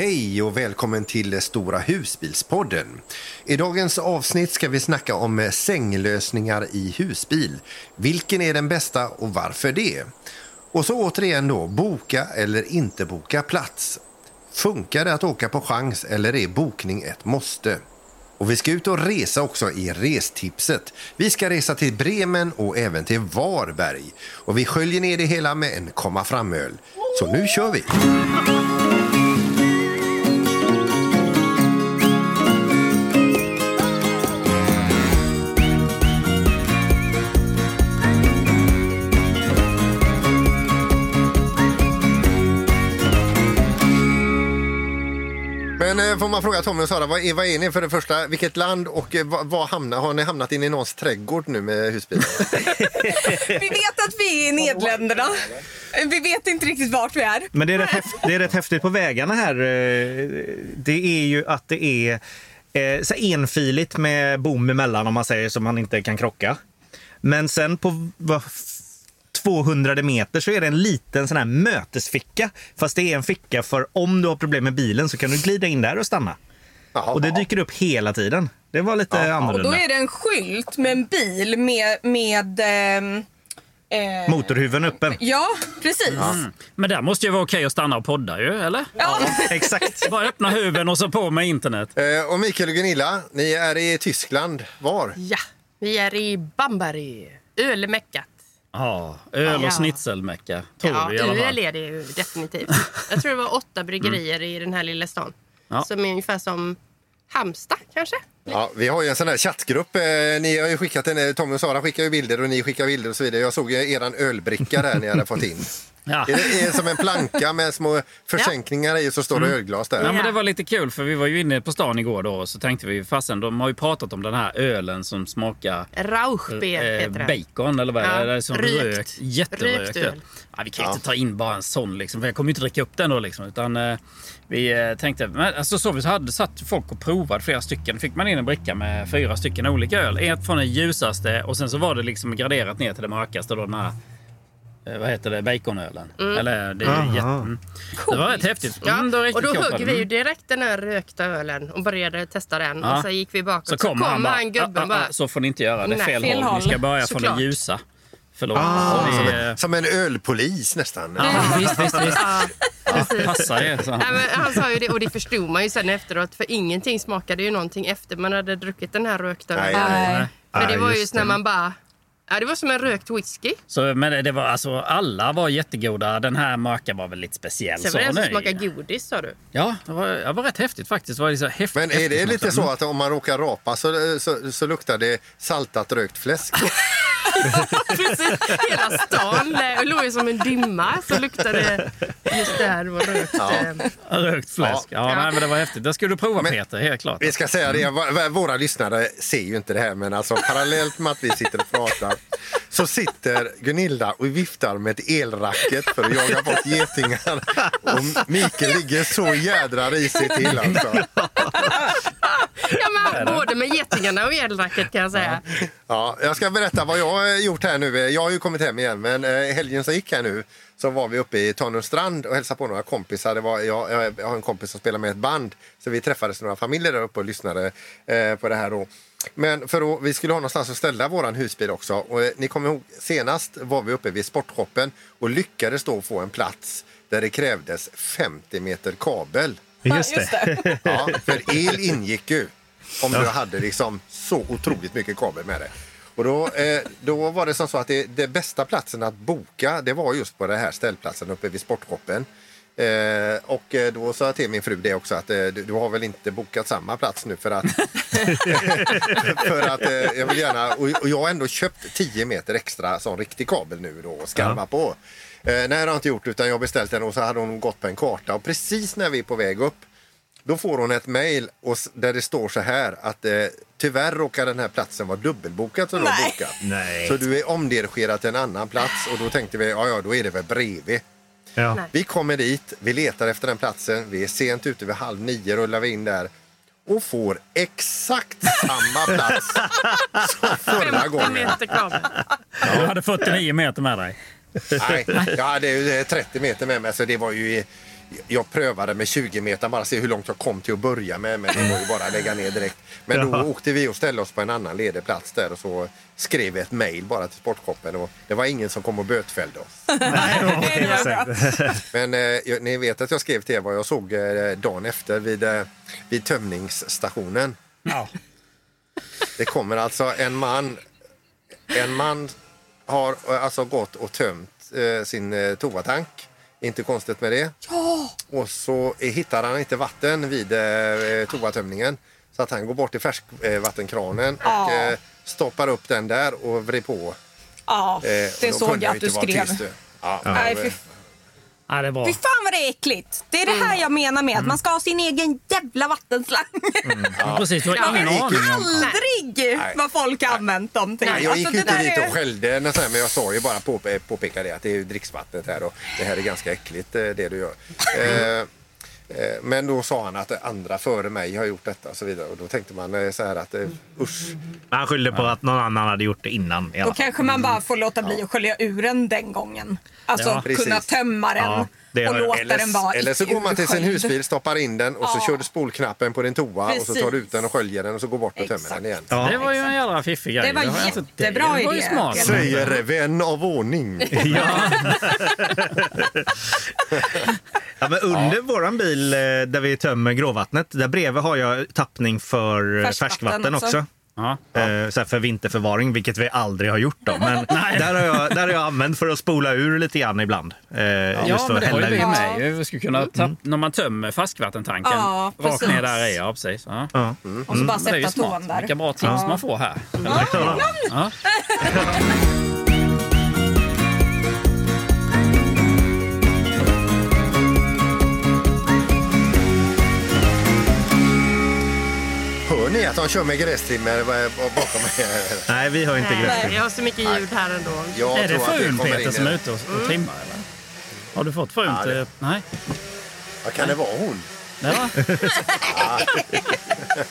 Hej och välkommen till Stora husbilspodden. I dagens avsnitt ska vi snacka om sänglösningar i husbil. Vilken är den bästa och varför det? Och så återigen då, boka eller inte boka plats. Funkar det att åka på chans eller är bokning ett måste? Och vi ska ut och resa också i restipset. Vi ska resa till Bremen och även till Varberg. Och vi sköljer ner det hela med en komma fram-öl. Så nu kör vi! Eh, får man fråga Tommy och Sara, vad är, vad är ni för det första? Vilket land och eh, vad, vad hamnar, har ni hamnat in i någons trädgård nu med husbilen? Vi vet att vi är i Nederländerna. Vi vet inte riktigt vart vi är. Men det är, rätt häftigt, det är rätt häftigt på vägarna här. eh, Det är ju att det är eh, så enfiligt med bom emellan om man säger så man inte kan krocka. Men sen på 200 meter så är det en liten sån här mötesficka. Fast det är en ficka för om du har problem med bilen så kan du glida in där och stanna. Jaha. Och det dyker upp hela tiden. Det var lite Och annorlunda. då är det en skylt med en bil med... med ehm, eh, Motorhuven öppen. Ja, precis. Men där måste ju vara okej att stanna och podda ju, eller? Ja. Exakt. Bara öppna huven och så på med internet. Eh, och Mikael och Gunilla, ni är i Tyskland. Var? Ja, vi är i Bamberg, ölmeckat. Ja, öl och Ja. schnitzelmecka, tror Ja, vi i alla fall. öl är det ju definitivt. Jag tror det var åtta bryggerier i den här lilla stan. Ja. Som är ungefär som Halmstad kanske? Ja, vi har ju en sån här chattgrupp. Eh, ni har ju skickat en, eh, Tommy och Sara skickar ju bilder och ni skickar bilder och så vidare. Jag såg ju eran ölbricka där ni hade fått in. Ja. Är det är som en planka med små försänkningar i och så står det ölglas där. Ja, men det var lite kul för vi var ju inne på stan igår då och så tänkte vi fasen de har ju pratat om den här ölen som smakar Rauchbier eh, det. bacon eller vad Ja, är det? Som rökt. rökt. Jätterökt Rökt öl. Ja, vi kan ju inte ta in bara en sån liksom, för jag kommer ju inte dricka upp den då liksom. Utan vi eh, tänkte, men alltså så vi så hade satt folk och provat flera stycken. fick man in en bricka med fyra stycken olika öl. Ett från den ljusaste och sen så var det liksom graderat ner till det mörkaste då den här eh, vad heter det? Baconölen. Eller, det, är Aha. jätte, mm. det var rätt häftigt. Ja, Mm, var och då högg vi ju Mm. direkt den här rökta ölen och började testa den. Ja. Och så gick vi bakåt. Så kommer han bara, gubben "Ah, ah, bara. ah, så får ni inte göra, det är fel, fel håll. håll. Ni ska börja från Såklart. det ljusa. Förlåt. Ah, Så som, en, som en ölpolis nästan. ja, visst, visst, visst. Ja. Passa er. Så. Nej, men han sa ju det och det förstod man ju sen efteråt för ingenting smakade ju någonting efter man hade druckit den här rökta Nej, ölen. nej, Nej. För det var just just när man bara... Ja, det var som en rökt whisky. Så, men det, var alltså, alla var jättegoda. Den här mörka var väl lite speciell. Sen var det en som smakade godis sa du. Ja, det var, det var rätt häftigt faktiskt. Det var liksom häft, Men är det lite så att om man råkar rapa så, så, så luktar det saltat rökt fläsk? Precis, hela stan låg ju som en dimma. Så luktade det just där det var rökt. Ja. eh, Rökt fläsk. Ja, Ja. Nej, men det var häftigt. Det skulle du prova Men- Peter, helt klart. Vi ska säga det, våra lyssnare ser ju inte det här men alltså parallellt med att vi sitter och pratar så sitter Gunilla och viftar med ett elracket för att jaga bort getingar och Mikael ligger så jädra risigt till alltså. Ja, men både med getingarna och elracket kan jag säga. Ja, jag ska berätta vad jag har gjort här nu. Jag har ju kommit hem igen men eh, helgen som gick här nu så var vi uppe i Tanumstrand och hälsade på några kompisar. Det var, jag, jag har en kompis som spelar med ett band så vi träffades några familjer där uppe och lyssnade eh, på det här då. Men för att, vi skulle ha någonstans att ställa vår husbil också. Och, eh, ni kommer ihåg senast var vi uppe vid sportshoppen och lyckades då få en plats där det krävdes 50 meter kabel. Just det. Ja, för el ingick ju om du hade liksom så otroligt mycket kabel med dig. Och då, eh, då var det som så att det, det bästa platsen att boka det var just på den här ställplatsen uppe vid sportshoppen. Eh, och eh, då sa jag till min fru det också att eh, du, du har väl inte bokat samma plats nu för att, för att eh, jag vill gärna och, och jag har ändå köpt 10 meter extra sån riktig kabel nu då och skarva på. Eh, nej det har jag inte gjort utan jag har beställt den och så hade hon gått på en karta och precis när vi är på väg upp då får hon ett mejl där det står så här att eh, tyvärr råkar den här platsen vara dubbelbokad som du har Nej. bokat. Nej. Så du är omdirigerad till en annan plats och då tänkte vi ja ja då är det väl bredvid. Ja. Vi kommer dit, vi letar efter den platsen, vi är sent ute vid halv nio rullar vi in där och får exakt samma plats som förra 50 gången. Du hade 49 meter med dig. Nej, jag hade ju eh, 30 meter med mig så det var ju jag prövade med 20 meter, bara se hur långt jag kom till att börja med. Men det var ju bara att lägga ner direkt. Men då Ja. åkte vi och ställde oss på en annan ledig plats där och så skrev vi ett mejl bara till sportshoppen och det var ingen som kom och bötfällde oss. Bra. Men eh, jag- ni vet att jag skrev till er vad jag såg eh, dagen efter vid, eh, vid tömningsstationen. Ja. Det kommer alltså en man. En man har eh, alltså gått och tömt eh, sin eh, toatank. Inte konstigt med det. Och så eh, hittar han inte vatten vid eh, toatömningen. Så att han går bort till färskvattenkranen och Ja. eh, stoppar upp den där och vrider på. Ja, Eh, det såg jag att du skrev. du. Ja, Nej, fy, ja, det bra. fy fan vad det är äckligt! Det är det här jag menar med att man ska ha sin egen jävla vattenslang. Ja, precis, du har ingen aning om... Aldrig vad folk har använt dem till. Nej, jag gick Alltså, ju det inte där dit är- och skällde, när så här, men jag sa ju bara på, påpeka det att det är ju dricksvattnet här och det här är ganska äckligt eh, det du gör. Eh, eh, men då sa han att andra före mig har gjort detta och så vidare och då tänkte man eh, så här att eh, usch. Han skyllde på att någon annan hade gjort det innan. I Då fall. kanske man bara får låta bli att skölja ur den den gången. Alltså Ja, kunna tömma den Ja, det och låta den vara Eller, eller så går man till sin husbil, stoppar in den och så Ja. kör du spolknappen på din toa och så tar du ut den och sköljer den och så går bort och tömmer Exakt. den igen. Ja. Det var ju en jävla fiffig grej. Det var jättebra Det var ju idé. smart. Säger vän av ordning. Ja. ja, men under våran bil eh, där vi tömmer gråvattnet, där bredvid har jag tappning för eh, Färskvatten färskvatten också. också. Ja. Eh, så här för vinterförvaring, vilket vi aldrig har gjort. Då. Men där, har jag, där har jag använt för att spola ur lite grann ibland. Eh, Ja, just för men det har ju vi. Ja. med. Vi skulle kunna tapp, När man tömmer färskvattentanken Ja, rakt ner där i. Ja, precis. Ja. Ja. Och så bara ju sätta tån där. Vilka bra tips man får här. ni att de kör med grästrimmer bakom mig? Nej, vi har inte Nej, gräs. vi har så mycket ljud här ändå. Jag Är det tror att frun kommer Peter in som är ute och, och trimmar? Eller? Har du fått frun Ja, det-. Nej? Vad kan det vara hon? Nej, va?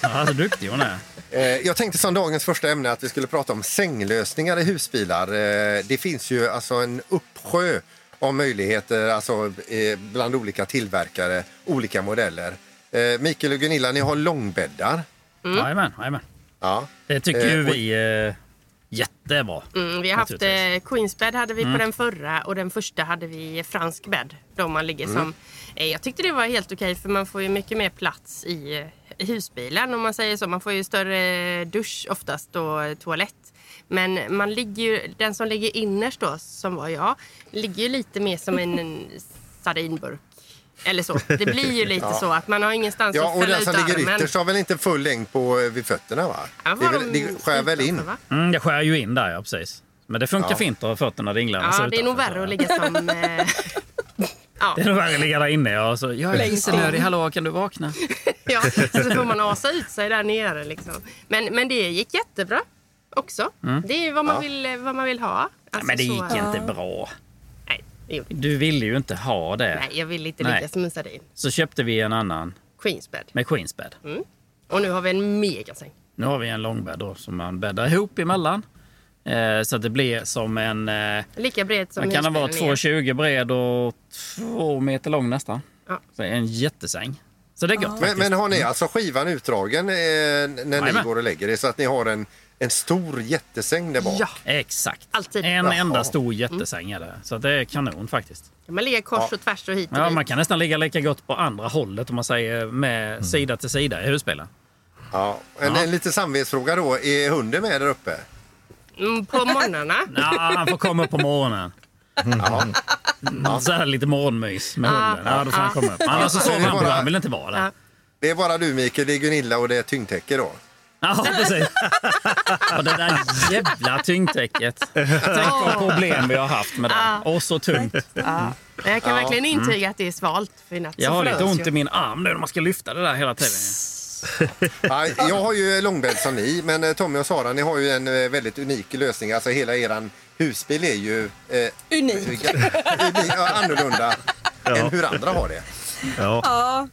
ja, så duktig hon är. Eh, Jag tänkte som dagens första ämne att vi skulle prata om sänglösningar i husbilar. Eh, Det finns ju alltså en uppsjö av möjligheter alltså, eh, bland olika tillverkare, olika modeller. Mikael och Gunilla, ni har långbäddar. Jajamän, jajamän. Ja. Det tycker Eh, ju och- vi är jättebra. Mm, vi har haft eh, Queensbed hade vi på den förra och den första hade vi fransk bädd. Då man ligger som, eh, jag tyckte det var helt okej för man får ju mycket mer plats i, eh, i husbilen om man säger så. Man får ju större dusch oftast och eh, toalett. Men man ligger ju, den som ligger innerst då, som var jag, ligger ju lite mer som en, en sardinburk. Eller så. Det blir ju lite så att man har ingenstans Ja, att och fälla den ut som ligger armen. ytterst har väl inte full längd på, eh, vid fötterna? va? Ja, Det, väl, de det skär väl in? Mm, det skär ju in där, ja precis. Men det funkar Ja. fint att ha fötterna dinglandes Ja, det är nog värre så. att ligga som... Eh, ja. Det är nog värre att ligga där inne. Ja. Så, jag är kissnödig, hallå kan du vakna? ja, så får man asa ut sig där nere. Liksom. Men, men det gick jättebra också. Det är vad man, Ja. vill, vad man vill ha. Alltså, Men det så- gick inte bra. Nej, Du ville ju inte ha det. Nej, jag vill inte Nej. ligga som en sardin. Så köpte vi en annan Queensbed. med Queensbed. Och nu har vi en megasäng. Nu har vi en långbädd då, som man bäddar ihop emellan. Eh, så att det blir som en... Eh, Lika bred som den kan den vara husbilen är. 2,20 bred och 2 meter lång nästan. Ja. Så en jättesäng. Så det är gott Men, men har ni alltså skivan utdragen eh, när ni Jajamän. går och lägger er så att ni har en, en stor jättesäng där bak? Ja, Exakt. Alltid. En Jaha. enda stor jättesäng är det. Så det är kanon faktiskt. man ligga kors och tvärs och hit och Ja, dit. man kan nästan ligga lika gott på andra hållet om man säger med sida till sida i husbilen. Ja. En, en lite samvetsfråga då. Är hunden med där uppe? Mm, på morgnarna. Ja, han får komma upp på morgonen. Ja. Så här lite morgonmys med hunden. Ja, då får han komma upp. Annars så Ja, sover han på. bara- Han vill inte vara där. Ja. Det är bara du Mikael, det är Gunilla och det är tyngdtäcke då. Ja, precis. Och det där jävla tyngdtäcket. Tänk på problem vi har haft med det. Och så tungt. Men jag kan verkligen intyga att det är svalt. För natt så Jag har lite ont i min arm nu när man ska lyfta det där hela tiden. Ja, jag har ju långbädd som ni, men eh, Tommy och Sara ni har ju en eh, väldigt unik lösning. Alltså hela eran husbil är ju eh, Unik. unik, ja, annorlunda än hur andra har det. Ja. Ja.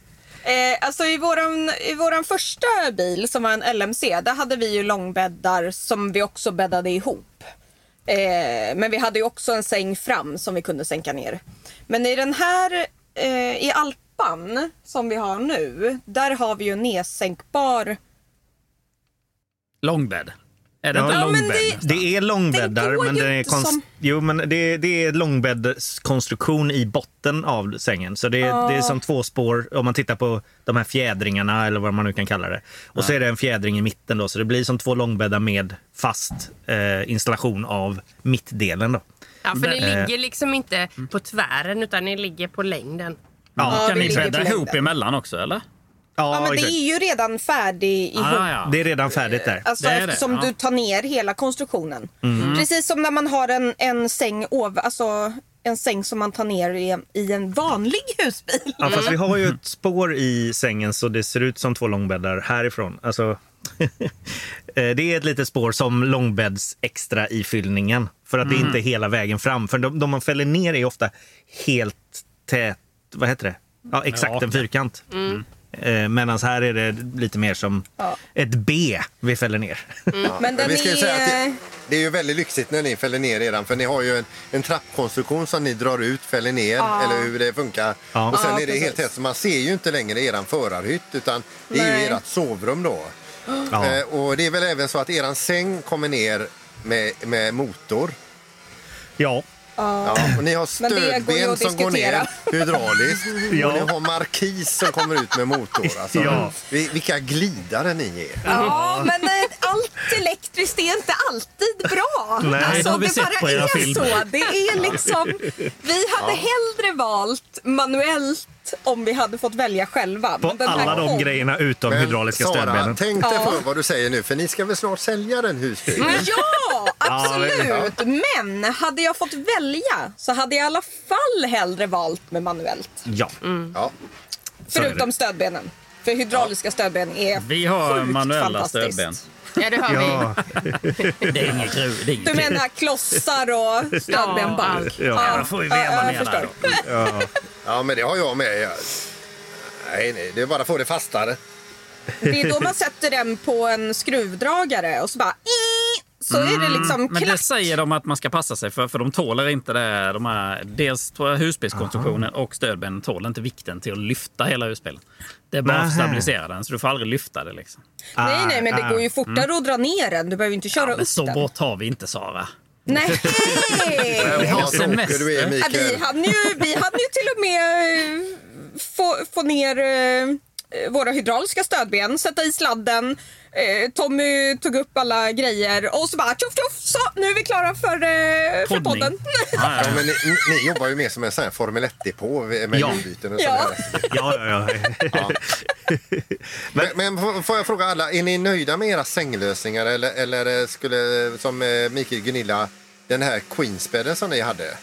Eh, alltså i våran, I våran första bil som var en LMC, där hade vi ju långbäddar som vi också bäddade ihop. Eh, men vi hade ju också en säng fram som vi kunde sänka ner. Men i den här eh, i Alpan som vi har nu, där har vi ju nedsänkbar... Långbädd. Är det Ja, inte Ja, men långbädd? det-? Det är långbäddar, Det men det är, konst... som- jo, men det, det är långbäddskonstruktion i botten av sängen. Så det, är- det är som två spår om man tittar på de här fjädringarna eller vad man nu kan kalla det. Och så är det en fjädring i mitten då, så det blir som två långbäddar med fast eh, installation av mittdelen. Då. Ja, för ni Eh. ligger liksom inte på tvären utan ni ligger på längden. Ja, Ja, kan ni bädda ihop emellan också eller? Ja, men det är ju redan färdig ihop. Ah, ja. Det är redan färdigt där. Alltså Det är det, eftersom ja. du tar ner hela konstruktionen. Mm. Precis som när man har en, en säng ov, alltså en säng som man tar ner i, i en vanlig husbil. Ja, fast vi har ju ett spår i sängen så det ser ut som två långbäddar härifrån. Alltså, eh, det är ett litet spår som långbädds extra i fyllningen. För att det inte är hela vägen fram. För de, de man fäller ner är ofta helt tät, vad heter det? Ja, exakt en fyrkant. Eh, Medan här är det lite mer som Ja. ett B vi fäller ner. Ja, Men den vi ska ju är- säga att det, det är ju väldigt lyxigt när ni fäller ner eran för ni har ju en, en trappkonstruktion som ni drar ut, fäller ner eller hur det funkar. Ja. Och sen Ja, är det helt tätt så man ser ju inte längre eran förarhytt utan det är ju Nej. ert sovrum då. Ja. Eh, och det är väl även så att eran säng kommer ner med, med motor. ja. Ja, och ni har går stödben som går ner hydrauliskt. Ja. Och ni har markis som kommer ut med motor. Alltså, Ja. vi- Vilka glidare ni är. Ja, men eh, elektriskt är inte alltid bra. Nej, alltså, det det bara är filmer. så. Det är liksom, vi hade hellre valt manuellt om vi hade fått välja själva. På Men den här alla de kom- grejerna utom hydrauliska Sara, stödbenen. tänk dig Ja. för vad du säger nu, för ni ska väl snart sälja den husbilen? Ja, absolut. Ja. Men hade jag fått välja så hade jag i alla fall hellre valt med manuellt. Ja. Ja. Är det. Förutom stödbenen. För hydrauliska stödben är Vi har sjukt manuella fantastiskt. stödben. Ja, det har Ja, Det är inget kul. Det är inget Du menar klossar och stödbenbank? Ja. Ja, då får vi veva ner där förstår. då. ja, men det har jag med. Jag... Nej, nej, det är bara att få det fastare. Det är då man sätter den på en skruvdragare och så bara... Så är det liksom Men det säger de att man ska passa sig för, för de tåler inte det. De här, dels husbilskonstruktionen och stödbenen tål inte vikten till att lyfta hela husbilen. Det är bara att stabilisera den, så du får aldrig lyfta det. Liksom. Nej, nej, men det Ah, går ju fortare att dra ner den. Du behöver inte köra Men upp så den. bort har vi inte, Sara. Nej! Du är, Ja, vi, hann ju, vi ju till och med eh, få, få ner eh, våra hydrauliska stödben, sätta i sladden. Eh, Tommy tog upp alla grejer och så bara tjoff tjoff, så nu är vi klara för, eh, för Poddning. podden. Ja, Ja, ja. men ni, ni jobbar ju mer som en sån här Formel 1-depå med Ja. och Ja. sådär. ja, ja. ja. Ja. Men, men får- får jag fråga alla, är ni nöjda med era sänglösningar eller, eller skulle, som eh, Mikael Gunilla, den här Queensbedden som ni hade,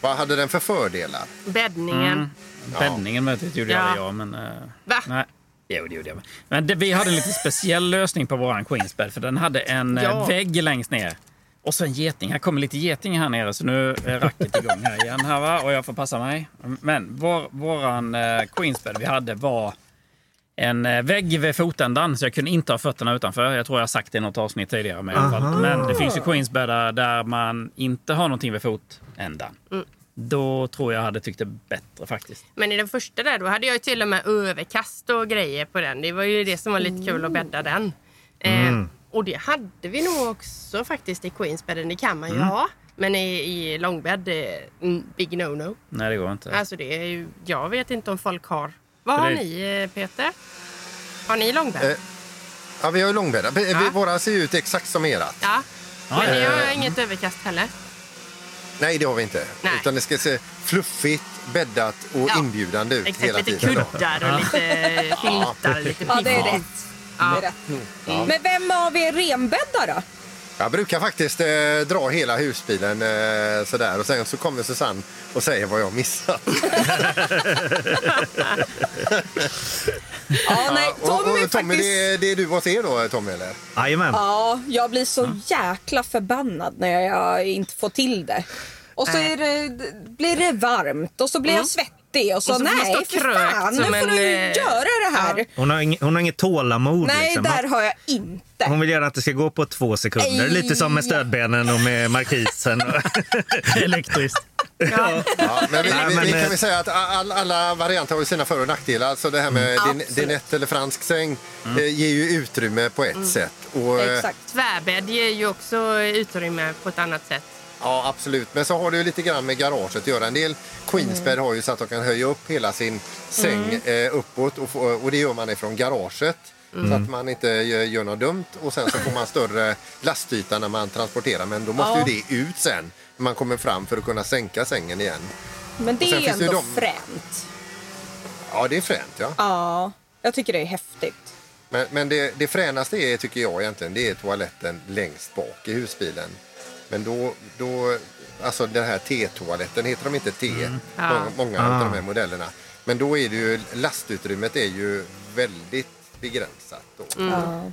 vad hade den för fördelar? Bäddningen. Bäddningen vet jag, gjorde Ja. jag, ja, men... eh, Va? Nej. Jo, det gjorde jag. Men det, vi hade en lite speciell lösning på våran Queensbed. För den hade en eh, Ja. vägg längst ner. Och så en geting. Här kommer lite geting här nere. Så nu är racket igång här igen. Här, va? Och jag får passa mig. Men vår, våran eh, Queensbed vi hade var en eh, vägg vid fotändan. Så jag kunde inte ha fötterna utanför. Jag tror jag har sagt det i något avsnitt tidigare. Fall. men det finns ju Queensbäddar där man inte har någonting vid fotändan. Då tror jag hade tyckt det bättre faktiskt. Men i den första där då hade jag ju till och med överkast och grejer på den. Det var ju det som var lite kul att bädda den. Eh, och det hade vi nog också faktiskt i Queensbedden. Det kan man ju ha. Men i, i långbädd, eh, mm, big no-no. Nej, det går inte. Alltså det är ju, jag vet inte om folk har. Vad För har det- ni eh, Peter? Har ni långbädd? Eh, Ja, vi har ju långbäddar. Vi- vi- Våra ser ju ut exakt som erat. ja. Ja, Men ni ja, har inget överkast heller? Nej, det har vi inte. Nej. Utan det ska se fluffigt, bäddat och Ja. inbjudande ut Exakt, hela lite tiden. då. kuddar och lite filtar, lite Ja, det är piff. rätt. Det är rätt. Men vem av er renbäddar då? Jag brukar faktiskt eh, dra hela husbilen eh, sådär och sen så kommer Susanne och säger vad jag missat. Ja, nej, och, Tommy, och, Tommy, faktiskt... det, är- det är du hos er då, Tommy? Eller? Jajamän. Ja, jag blir så jäkla förbannad när jag inte får till det. Och så är det, blir det varmt och så blir jag svettig och så, Och så nej, för krökt fan, nu får en, du eh, göra det här. Hon, har inget, hon har inget tålamod. Nej, liksom. där har jag inte. Hon vill gärna att det ska gå på två sekunder. Nej. Lite som med stödbenen och med markisen. Elektriskt. Ja. Ja, men vi, Nej, vi, men, vi eh, kan väl säga att all, alla varianter har sina för och nackdelar. Alltså det här med din, Absolut. dinett eller fransk säng eh, ger ju utrymme på ett sätt. Och, eh, Exakt. Tvärbädd ger ju också utrymme på ett annat sätt. Ja, absolut. Men så har det ju lite grann med garaget att göra. En del Queensbed har ju så att de kan höja upp hela sin säng eh, uppåt och, och det gör man ifrån garaget. Så att man inte gör, något dumt och sen så får man större lastyta när man transporterar men då måste Ja. ju det ut sen när man kommer fram för att kunna sänka sängen igen. Men det är det ändå de- fränt. Ja, det är fränt ja. Ja, jag tycker det är häftigt. Men, men det, det fränaste är, tycker jag egentligen, det är toaletten längst bak i husbilen. Men då, då alltså den här T-toaletten, heter de inte T? Ja. Många, många Ah. av de här modellerna. Men då är det ju, lastutrymmet är ju väldigt begränsat. Då. Ja.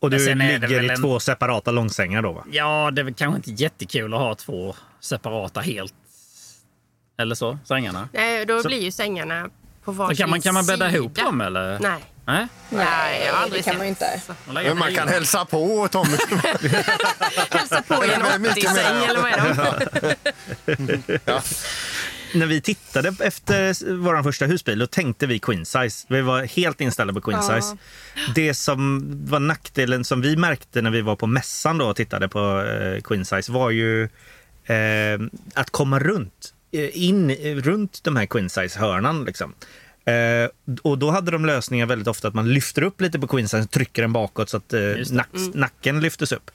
Och du det ligger i en- två separata långsängar då va? Ja, det är väl kanske inte jättekul att ha två separata helt. Eller så, sängarna. Nej, då Så- blir ju sängarna på varsin kan man, kan man bädda sida. ihop dem eller? Nej. Nej? Nej, jag har det aldrig kan sett. man inte. Men man kan hälsa på Tommy. Hälsa på i Det en mycket 80-säng mer. eller vad är de? ja. När vi tittade efter vår första husbil då tänkte vi queen size. Vi var helt inställda på queen Ja. size. Det som var nackdelen som vi märkte när vi var på mässan då och tittade på eh, queen size var ju eh, att komma runt. eh, In eh, runt de här queen size hörnan liksom. Eh, och då hade de lösningar väldigt ofta att man lyfter upp lite på queen size och trycker den bakåt så att eh, nack, nacken lyftes upp.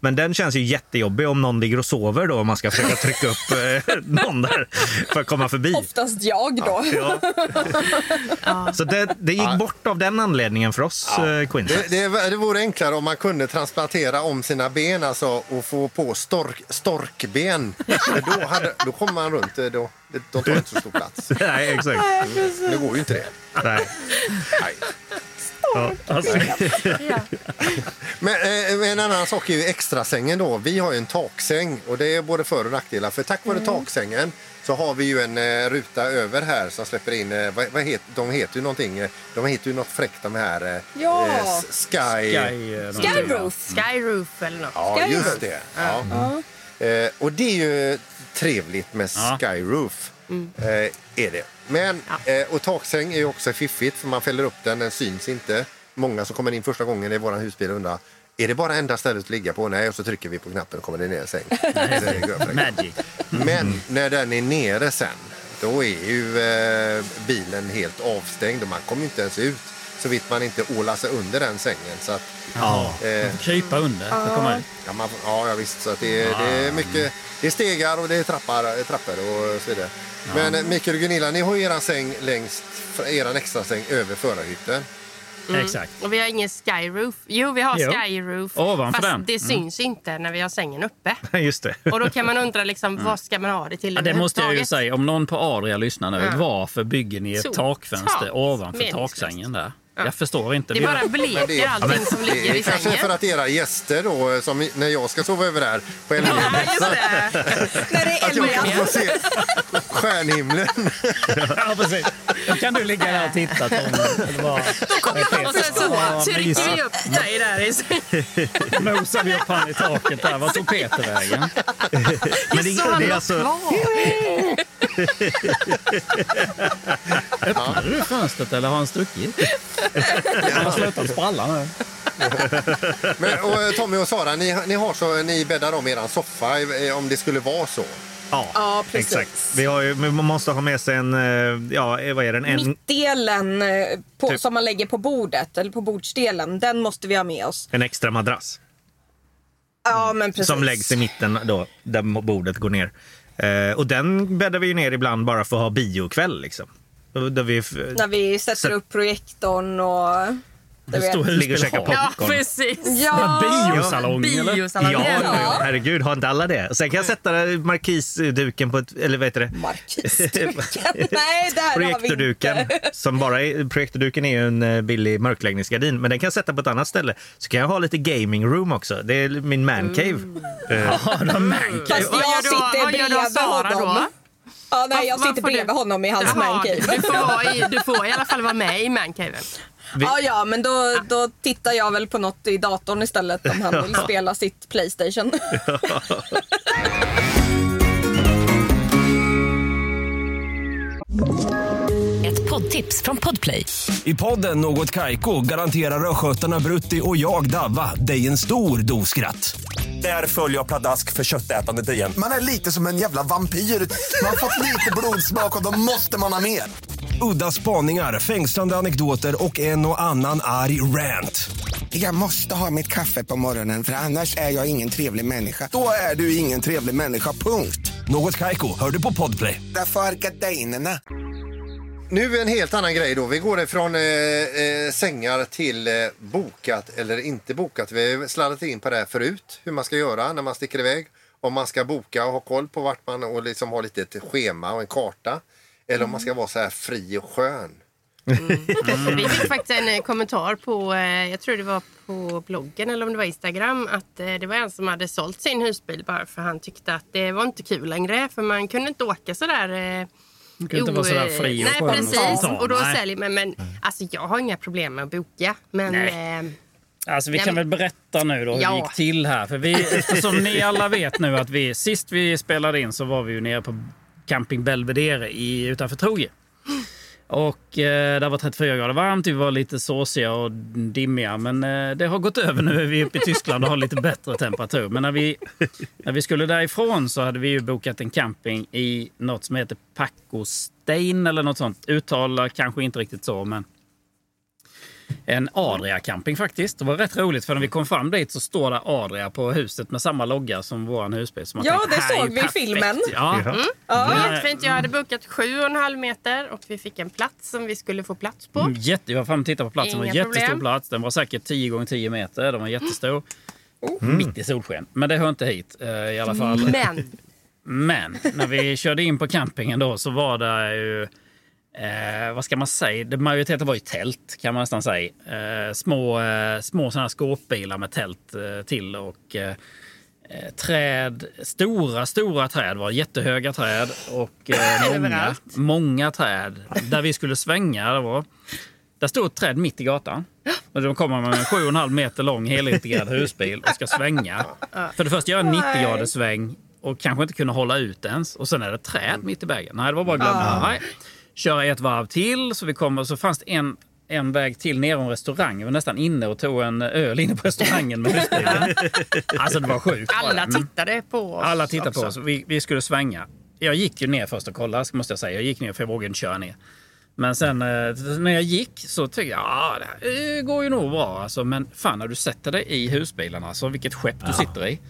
Men den känns ju jättejobbig om någon ligger och sover då om man ska försöka trycka upp eh, någon där för att komma förbi. Oftast jag då. Ja. Så det, det gick bort av den anledningen för oss, eh, Queen Det, det, det vore enklare om man kunde transplantera om sina ben alltså, och få på stork, storkben. då, hade, då kommer man runt. eh, Då, de tar inte så stor plats. Nej, exakt. Det går ju inte det. Nej. Nej. Ja. Alltså, Ja. Men eh, en annan sak är ju extrasängen då. Vi har ju en taksäng och det är både för och nackdelar. För tack vare taksängen så har vi ju en eh, ruta över här som släpper in, eh, vad, vad heter, de heter ju någonting, eh, de heter ju något fräckt de här eh, Ja. eh, Sky. Sky, Skyroof. Skyroof eller något. Ja, just det. Ja. Eh, och det är ju trevligt med Ja. Skyroof. Eh, är det. Men, eh, och taksäng är också fiffigt för man fäller upp den, den syns inte. Många som kommer in första gången i våran husbil undrar är det bara enda stället att ligga på? Nej, och så trycker vi på knappen och kommer det ner en säng. Magic. Men när den är nere sen, då är ju eh, bilen helt avstängd och man kommer inte ens ut så vitt man inte ålar sig under den sängen. Så att, Ja. eh, Krypa under för att komma ut. Ja, man, ja, ja visst. Så att det, är- det är mycket. Det är stegar och det är trappar, trappor och så vidare. Men eh, Mikael och Gunilla, ni har ju eran säng längst, eran extra säng över förarhytten. Exakt. Och vi har ingen skyroof. Jo, vi har Jo. skyroof. Ovanför fast den. det syns inte när vi har sängen uppe. Just det. Och då kan man undra liksom, vad ska man ha det till Ja, det måste jag ju säga. Om någon på Adria lyssnar nu, Ja. varför bygger ni ett Så takfönster totalt ovanför taksängen där? Jag förstår inte. Det bara bleker är- allting som ligger är i kanske sängen. för att era gäster då, som när jag ska sova över där på Ja, just Elmia-mässan, det. När det är att jag kan Elmia. få se stjärnhimlen. Ja, precis. Då kan du ligga där och titta Tom. Eller bara- Och sen så trycker vi upp dig där i sängen. Mosar vi upp han i taket där. Vad tog Peter vägen? Men det, Så han det är alltså, Öppnade du fönstret eller har han stuckit? Han har slutat spralla nu. Men, och, eh, Tommy och Sara, ni, ni, har så, ni bäddar om eran soffa eh, om det skulle vara så. ja, Ja, precis. exakt. Vi har ju, men man måste ha med sig en, eh, ja, vad är den? En, Mittdelen på, Typ. som man lägger på bordet, eller på bordsdelen, den måste vi ha med oss. en extra madrass Ja, men precis. som läggs i mitten då, där bordet går ner. Eh, och den bäddar vi ju ner ibland bara för att ha biokväll. Liksom. Där vi När vi sätter Så- upp projektorn och... Du stor vet. ligger och käkar har pop. du? Ja, popcorn. precis. Ja, Biosalong eller? Biosalong. Ja, Ja. herregud, har inte alla det? Och sen kan jag sätta markisduken på ett, eller vad heter det? Markisduken. Nej, där har vi inte. Som bara är, projektorduken är ju en eh, billig mörkläggningsgardin, men den kan jag sätta på ett annat ställe. Så kan jag ha lite gaming room också. Det är min mancave. Eh, Ja, de mancave. Fast Vad jag du- sitter vad gör du bredvid honom. Ja, nej, jag Varför sitter bredvid du- honom i hans mancave. du, får vara i, du får i alla fall vara med i mancaven. Ja, ja, men då, då tittar jag väl på något i datorn istället om han vill spela sitt Playstation. Ett poddtips från Podplay. I podden Något Kaiko garanterar östgötarna Brutti och jag, Davva, dig en stor dos skratt. Där följer jag pladask för köttätandet igen. Man är lite som en jävla vampyr. Man har fått lite blodsmak och då måste man ha mer. Udda spaningar, fängslande anekdoter och en och annan arg rant. Jag måste ha mitt kaffe på morgonen för annars är jag ingen trevlig människa. Då är du ingen trevlig människa, punkt. Något Kaiko, hör du på Podplay. Därför är gardinerna. Nu en helt annan grej då. Vi går ifrån eh, eh, sängar till eh, bokat eller inte bokat. Vi har sladdat in på det här förut. Hur man ska göra när man sticker iväg. Om man ska boka och ha koll på vart man och liksom ha lite ett schema och en karta. Eller om man ska vara så här fri och skön. Vi fick faktiskt en eh, kommentar på, eh, jag tror det var på bloggen eller om det var Instagram, att eh, det var en som hade sålt sin husbil bara för han tyckte att det var inte kul längre för man kunde inte åka sådär eh, Du kan inte vara sådär fri och Nej och precis, och då nej. säljer man, men alltså jag har inga problem med att boka. Men Nej. eh, Alltså vi Nej, kan men- väl berätta nu då hur Ja. det gick till här. För vi, eftersom ni alla vet nu att vi sist vi spelade in så var vi ju nere på Camping Belvedere i, utanför Troje. Och eh, det var 34 grader varmt, vi var lite såsiga och dimmiga. Men eh, det har gått över nu, är vi uppe i Tyskland och har lite bättre temperatur. Men när vi, när vi skulle därifrån så hade vi ju bokat en camping i något som heter Packostein eller något sånt. Uttalar kanske inte riktigt så, men en Adria camping faktiskt. Det var rätt roligt för när vi kom fram dit så står det Adria på huset med samma logga som våran husbil. Så man Ja, tänkte, det såg vi i filmen. Ja. det var jättefint. Jag hade bokat sju och en halv meter och vi fick en plats som vi skulle få plats på. Mm, Jätte, jag var fram och tittade på platsen. Det var en Inga jättestor problem. plats. Den var säkert 10 gånger 10 meter. Den var jättestor. Oh. Mitt i solsken. Men det hör inte hit eh, i alla fall. Men Men när vi körde in på campingen då så var det ju... Eh, vad ska man säga? Majoriteten var ju tält kan man nästan säga. Eh, små eh, små här skåpbilar med tält eh, till och eh, eh, träd. Stora, stora träd var jättehöga träd och många, många träd. Där vi skulle svänga. Det var, där stod ett träd mitt i gatan. Och då kommer man med en 7,5 meter lång helintegrerad husbil och ska svänga. För det första göra en 90 graders sväng och kanske inte kunna hålla ut ens. Och sen är det träd mitt i vägen. Nej, det var bara att glömma. Nej. Köra ett varv till så vi kommer så fanns det en en väg till ner en restaurang. Vi var nästan inne och tog en öl inne på restaurangen med husbilen. Alltså det var sjukt. alla Mm. tittade på oss Alla tittade på också. oss. Vi, vi skulle svänga. Jag gick ju ner först och kollade, måste jag säga. Jag gick ner för jag vågade inte köra ner. Men sen eh, när jag gick så tyckte jag ja, det här går ju nog bra. Alltså, men fan, när du sätter dig i husbilen, alltså, vilket skepp du sitter i.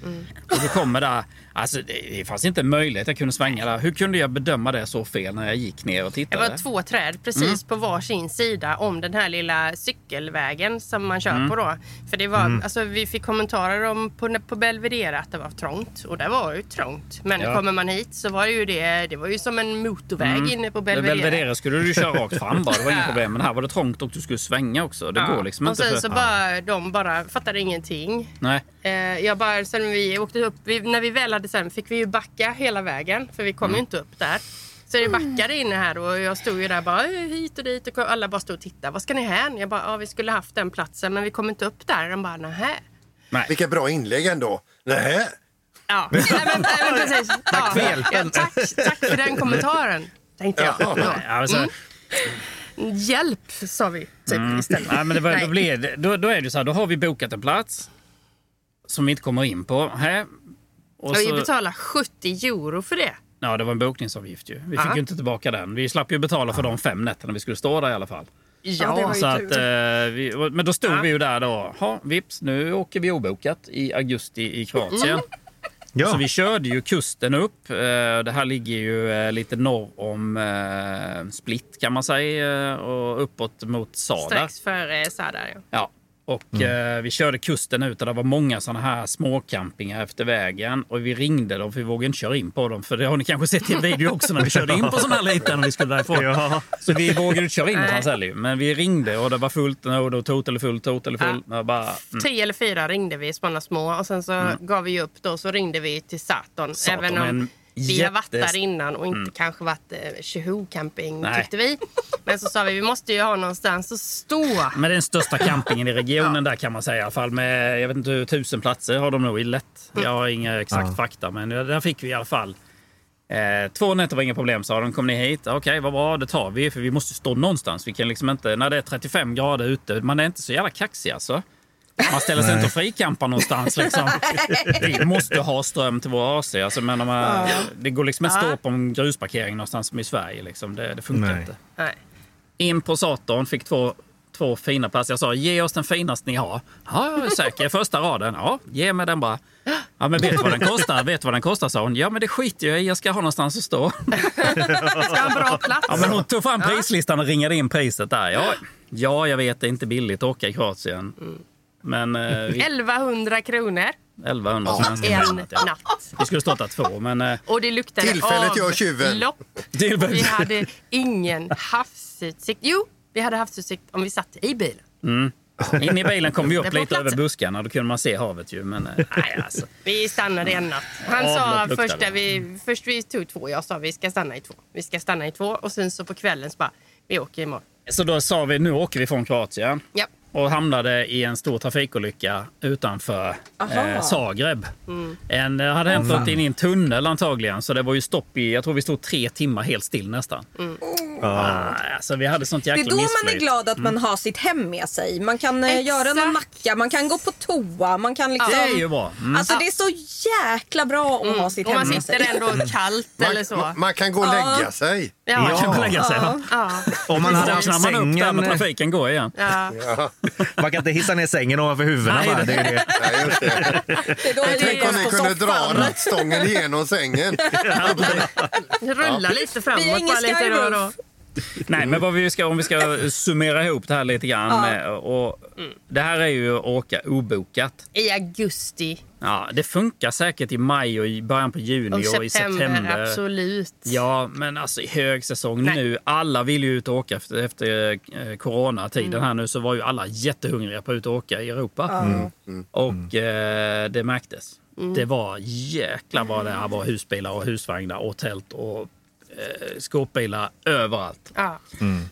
Och du kommer där. Alltså, det, det fanns inte möjlighet jag kunde svänga där. Hur kunde jag bedöma det så fel när jag gick ner och Det tittade? var två träd precis Mm. på varsin sida om den här lilla cykelvägen som man kör Mm. på då. För det var, alltså, vi fick kommentarer om på, på Belvedere att det var trångt. Och det var ju trångt. Men Ja. kommer man hit så var det ju det, det var ju som en motorväg inne på Belvedere. Belvedere skulle du köra rakt fram bara, det var inga problem. Men här var det trångt och du skulle svänga också. Det går liksom och inte. sen för... så bara, de bara fattade ingenting. Nej. Eh, jag bara, sen vi åkte upp, vi, när vi väl hade sen fick vi ju backa hela vägen för vi kom Mm. ju inte upp där. Så det backade inne här och jag stod ju där bara "Eh, hit och dit och alla bara stod och tittade. Vad ska ni hän? Jag bara, ja vi skulle haft den platsen men vi kom inte upp där. De bara, nähä. Vilka bra inlägg ändå. Nej. Ja, nej, men, nej, men precis. Tack för hjälpen. Ja, tack, tack för den kommentaren. Tänkte jag. Ja. Ja, alltså, Hjälp, sa vi typ istället. Nej, men det var, Nej. då, blir det, då, då är det så här, då har vi bokat en plats som vi inte kommer in på. Här. Och Och vi så, betalar 70 euro för det. ja, det var en bokningsavgift ju. Vi fick Ja. ju inte tillbaka den. Vi slapp ju betala för de fem nätterna vi skulle stå där i alla fall. Ja, ju Så att, eh, vi, men då stod Ja. vi ju där då. Ha, vips, nu åker vi obokat i augusti i Kroatien. Ja. Så vi körde ju kusten upp. Eh, Det här ligger ju eh, lite norr om eh, Split kan man säga och uppåt mot Sadar. Strax före Sadar. Ja. Ja. Och eh, vi körde kusten ut och det var många sådana här småcampingar efter vägen. Och vi ringde dem för vi vågade inte köra in på dem. För det har ni kanske sett i en video också när vi körde in på sån här liten när vi skulle därifrån. Ja. Så vi vågade inte köra in heller ju. Men vi ringde och det var fullt. Och då total är full, total är full. Och bara, mm. Tre eller fyra ringde vi, sådana små. Och sen så gav vi upp då, så ringde vi till Saturn. Saturn även om en vi har varit där innan och inte kanske varit eh, Tjoho camping Nej. tyckte vi. Men så sa vi, vi måste ju ha någonstans att stå. Men den största campingen i regionen där kan man säga i alla fall. Med, jag vet inte hur tusen platser har de nog i lätt. Jag har inga exakt fakta men där fick vi i alla fall Eh, två nätter var inga problem sa de. Kom ni hit? Okej, vad bra, det tar vi. För vi måste stå någonstans. Vi kan liksom inte, när det är 35 grader ute, man är inte så jävla kaxig alltså. Man ställer sig inte och frikampar någonstans. Liksom. Vi måste ha ström till vår AC. Alltså, men om man, Det går liksom inte att stå på en grusparkering någonstans som i Sverige. Liksom. Det, det funkar Nej. inte. Nej. In på Saturn, fick två, två fina platser. Jag sa, ge oss den finaste ni har. Ja, jag är säker. Första raden. Ja, ge mig den bara. Ja, men vet du vad den kostar? Vet du vad den kostar, sa hon. Ja, men det skiter jag i. Jag ska ha någonstans att stå. Ska ha en bra plats. Ja, men hon tog fram prislistan och ringade in priset där. Ja, ja jag vet, det är inte billigt att åka i Kroatien. Men eh, vi, 1100 kronor 1100 en svenska. Ja. natt. Vi skulle stått där två, men... Eh, Och det luktade Tillfället gör tjuven. tillfället- Vi hade ingen havsutsikt. Jo, vi hade havsutsikt om vi satt i bilen. in i bilen kom vi upp lite plats. över buskarna. Då kunde man se havet ju. Men eh, nej, alltså. Vi stannade en natt. Han sa först, vi, först vi tog två. Jag sa vi ska stanna i två. Vi ska stanna i två. Och sen så på kvällen så bara, vi åker imorgon. Så då sa vi, nu åker vi från Kroatien. Ja. Och hamnade i en stor trafikolycka utanför eh, Zagreb. En, det hade hänt något in i en tunnel antagligen, så det var ju stopp i, jag tror vi stod tre timmar helt still nästan. Ah, alltså, vi hade sånt Det är jäkla då man är missflyt. glad att man har sitt hem med sig. Man kan eh, Exakt. göra en macka, man kan gå på toa, man kan liksom... Det är ju bra. Mm. Alltså det är så jäkla bra att ha sitt Och hem man med sig. sitter ändå kallt eller så. Man, man kan gå och lägga sig. Ja. Man kan lägga sig. va? Ja. Om man hade haft Vaknar man upp där sängen... med trafiken går igen. Ja. Man kan inte hissa ner sängen ovanför huvudena. Nej, bara. det- Det är det. Nej, just det. Det är då Tänk om ni kunde dra rattstången genom sängen. Rulla lite framåt Vi är ingen bara lite då och då. skyroof. Nej, men vad vi ska, om vi ska summera ihop det här lite grann. Med, och, Det här är ju att åka obokat. I augusti Ja, det funkar säkert i maj och i början på juni och och, i september, september. absolut. Ja, men alltså i högsäsong Nej. nu. Alla vill ju ut och åka efter, efter eh, coronatiden här nu så var ju alla jättehungriga på att ut och åka i Europa. Och eh, det märktes. Det var jäkla vad det här var husbilar och husvagnar och tält och eh, skåpbilar överallt. Ja.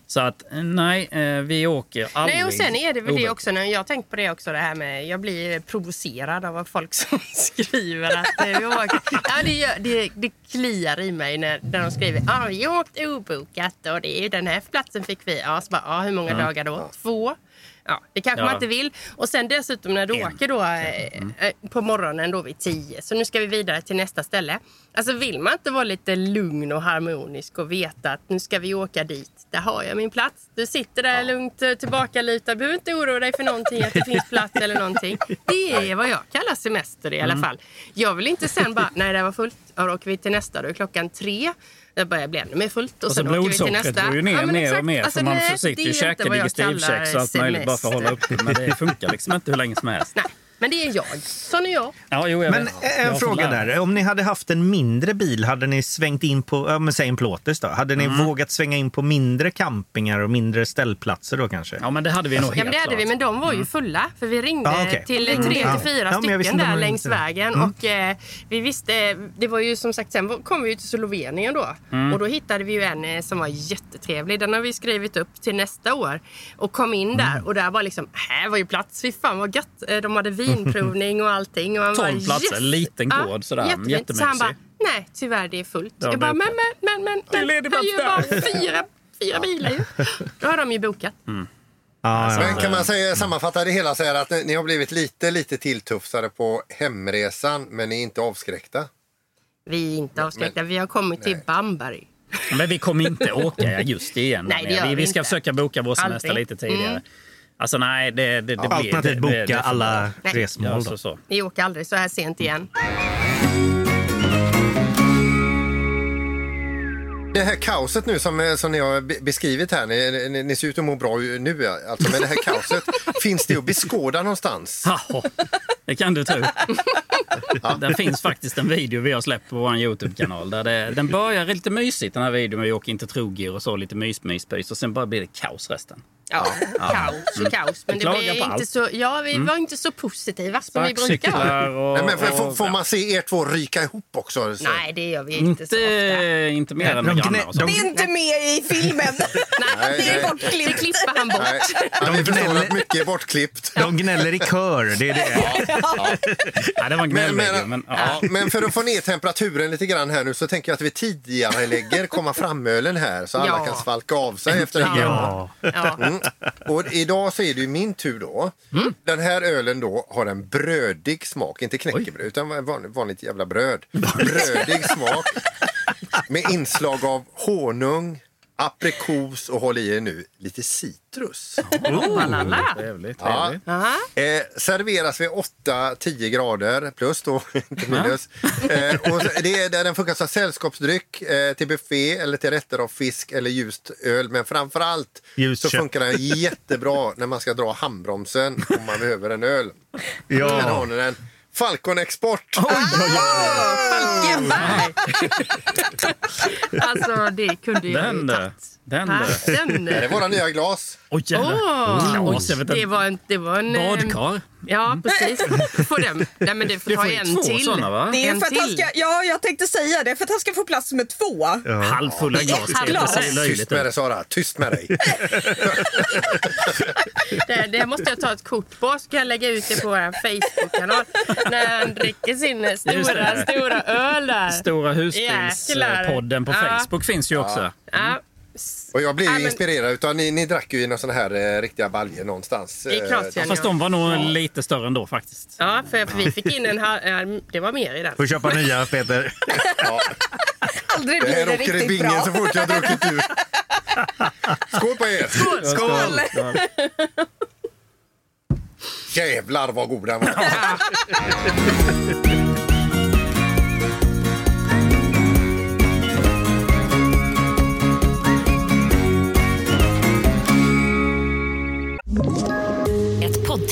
Så att nej, eh, vi åker aldrig Nej, och sen är det väl det också, när jag har tänkt på det också, det här med, jag blir provocerad av folk som skriver att eh, vi åker. Ja, det, gör, det, det kliar i mig när, när de skriver ja, vi åkte obokat och det är ju den här platsen fick vi. Ja, så bara, ja, hur många dagar då? Två? Ja, det kanske Ja. man inte vill. Och sen dessutom när du En. åker då eh, på morgonen då vid tio, så nu ska vi vidare till nästa ställe. Alltså vill man inte vara lite lugn och harmonisk och veta att nu ska vi åka dit, där har jag min plats. Du sitter där lugnt eh, tillbakalutad, behöver inte oroa dig för någonting, att det finns plats eller någonting. Det är vad jag kallar semester i alla fall. Jag vill inte sen bara, nej det var fullt, ja, då åker vi till nästa, då är klockan tre. Det börjar bli ännu mer fullt och, Och så sen till blodsockret går ju ner Ja, exakt. och mer. Alltså, för man nej, sitter ju och käkar digestivkex och allt möjligt bara för att hålla upp det. Men det funkar liksom inte hur länge som helst. Nej, men det är jag. Sån är jag. Ja, jo, jag Men vet. Jag en har fråga där. Om ni hade haft en mindre bil, hade ni svängt in på, men säg en plåtis då? Hade ni Mm. vågat svänga in på mindre campingar och mindre ställplatser då kanske? Ja, men det hade vi nog helt Ja, men det hade klart. vi, men de var ju fulla. För vi ringde Ja, okej. till Mm. tre till fyra Ja, jag stycken där längs inte- vägen. Mm. Och eh, vi visste, det var ju som sagt, sen kom vi ju till Slovenien då. Mm. Och då hittade vi ju en eh, som var jättetrevlig. Den har vi skrivit upp till nästa år. Och kom in Mm. där och där var liksom, här var ju plats, fy fan vad gött. Eh, De hade vinprovning och allting. Och han Tolv platser, yes! liten gård sådär, jättefint. Så han bara, jättemysig. nej tyvärr det är fullt. Ja, jag bara, men är men men men, men det är ju bara plats där." fyra, fyra bilar ju. Då har de ju bokat. Ja, ja. Men kan man säga, sammanfatta det hela så här att ni, ni har blivit lite, lite tilltufsade på hemresan men ni är inte avskräckta? Vi är inte avskräckta. Vi har kommit till Bamberg. Men vi kommer inte åka i augusti igen. Nej, vi, vi ska inte. försöka boka vår semester Aldrig. lite tidigare. Alltså nej, det, det, det blir... Alternativt det, det, boka det, alla Nej. resmål. Ja, så, så. Vi åker aldrig så här sent igen. Det här kaoset nu som, eh, som ni har be- beskrivit här, ni, ni, ni ser ut att må bra nu alltså, men det här kaoset, finns det att beskåda någonstans? Jaha, det kan du tro. Det finns faktiskt en video vi har släppt på vår Youtube-kanal. Där det, den börjar lite mysigt den här videon. Vi åker in till Trogir och så lite mys. Och sen bara blir det kaos resten. Ja, kaos och kaos. Men det blev inte allt. så, ja, vi var inte så positiva som vi brukar vara. Och... Nej, men får, får, man se er två ryka ihop också? Så? Nej, det gör vi inte så ofta. Inte, mer än med De gnä- de- Det är inte med i filmen. Nej, det är nej. Det bortklippt. klipper han bort. Nej, ja, vi förstår att mycket är bortklippt. De gnäller i kör. Det är det. Ja, det var en Men, men, Men, ja, men för att få ner temperaturen lite grann här nu så tänker jag att vi tidigare lägger komma fram-ölen här så alla Ja. kan svalka av sig efter en Ja. Ja. Mm. Och idag så är det ju min tur då. Den här ölen då har en brödig smak, inte knäckebröd utan vanligt, vanligt jävla bröd. Brödig smak med inslag av honung, aprikos och håll i er nu lite citrus. Balala. Trevligt, Ja. trevligt. Aha. Eh, serveras vid 8-10 grader plus då, inte minus. Eh, och det är där den funkar som sällskapsdryck eh, till buffé eller till rätter av fisk eller ljust öl. Men framför allt så funkar den jättebra när man ska dra handbromsen om man behöver en öl. Där har Ja. ni den. Falcon Export! Falkenberg! alltså, det kunde jag Den ju tagit. Den du. Den. Det är våra nya glas. Oj, jävlar. Åh, Glas, jag vet det var en... Det var en eh, Badkar. Ja, precis. Får den. Nej, men det får Du ta får ju en två till. såna, va? Det är En för att han till. ska, ja, jag tänkte säga det, för att han ska få plats med två. Halvfulla glas. Ett Det glas. ser löjligt Tyst med ut. dig Sara, tyst med dig. Det, det måste jag ta ett kort på. Ska jag lägga ut det på vår Facebook-kanal. När han dricker sin Just stora, det. stora öl där. Stora husbilspodden på Ja. Facebook finns ju också. Ja, Och jag blev ju men- inspirerad utan ni, ni drack ju i någon sån här eh, riktiga baljer någonstans. I Eh, Kroatien. Fast de var nog lite större ändå faktiskt. ja, för vi fick in en... ha- ja, Det var mer i den. Får köpa nya, Peter. Aldrig Det blir här det åker i riktigt bingen bra. så fort jag druckit ur. Skål på er! Skål! Jävlar vad god den var.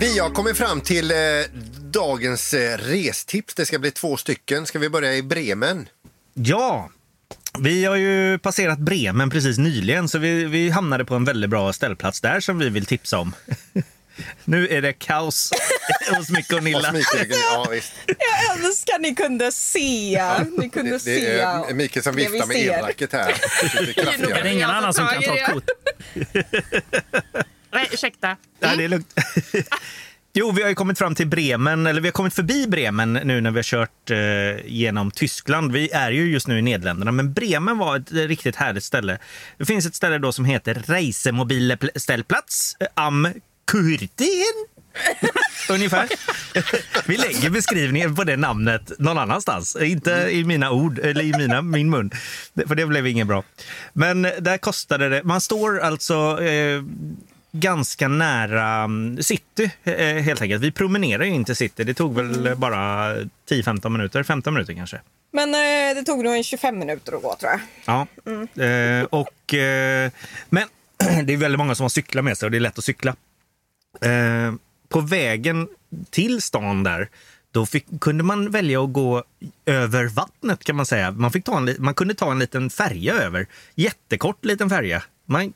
Vi har kommit fram till eh, dagens eh, restips. Det ska bli två stycken. Ska vi börja i Bremen? Ja, vi har ju passerat Bremen precis nyligen så vi, vi hamnade på en väldigt bra ställplats där som vi vill tipsa om. nu är det kaos hos Micke och Nilla. Ja, visst. Jag älskar ni kunde se. Ni kunde Det, se. det är Mikael som det vi viftar med ser. elracket här. Lite Är det ingen Jag tar annan som kan i ta det. kort? Nej, ursäkta. Nej, det är lugnt. Jo, vi har ju kommit fram till Bremen, eller vi har kommit förbi Bremen nu när vi har kört eh, genom Tyskland. Vi är ju just nu i Nederländerna, men Bremen var ett eh, riktigt härligt ställe. Det finns ett ställe då som heter Reisemobile-ställplats eh, am Kurtien. Ungefär. Vi lägger beskrivningen på det namnet någon annanstans. Inte i mina ord, eller i mina, min mun. För det blev inget bra. Men där kostade det... Man står alltså eh, ganska nära mm, city, eh, helt enkelt. Vi promenerar ju in till city. Det tog väl bara 10-15 minuter, 15 minuter kanske. Men eh, det tog nog en 25 minuter att gå tror jag. Ja. Eh, och, eh, men det är väldigt många som har cyklar med sig och det är lätt att cykla. Eh, på vägen till stan där, då fick, kunde man välja att gå över vattnet kan man säga. Man, fick ta en, man kunde ta en liten färja över. Jättekort liten färja. Man,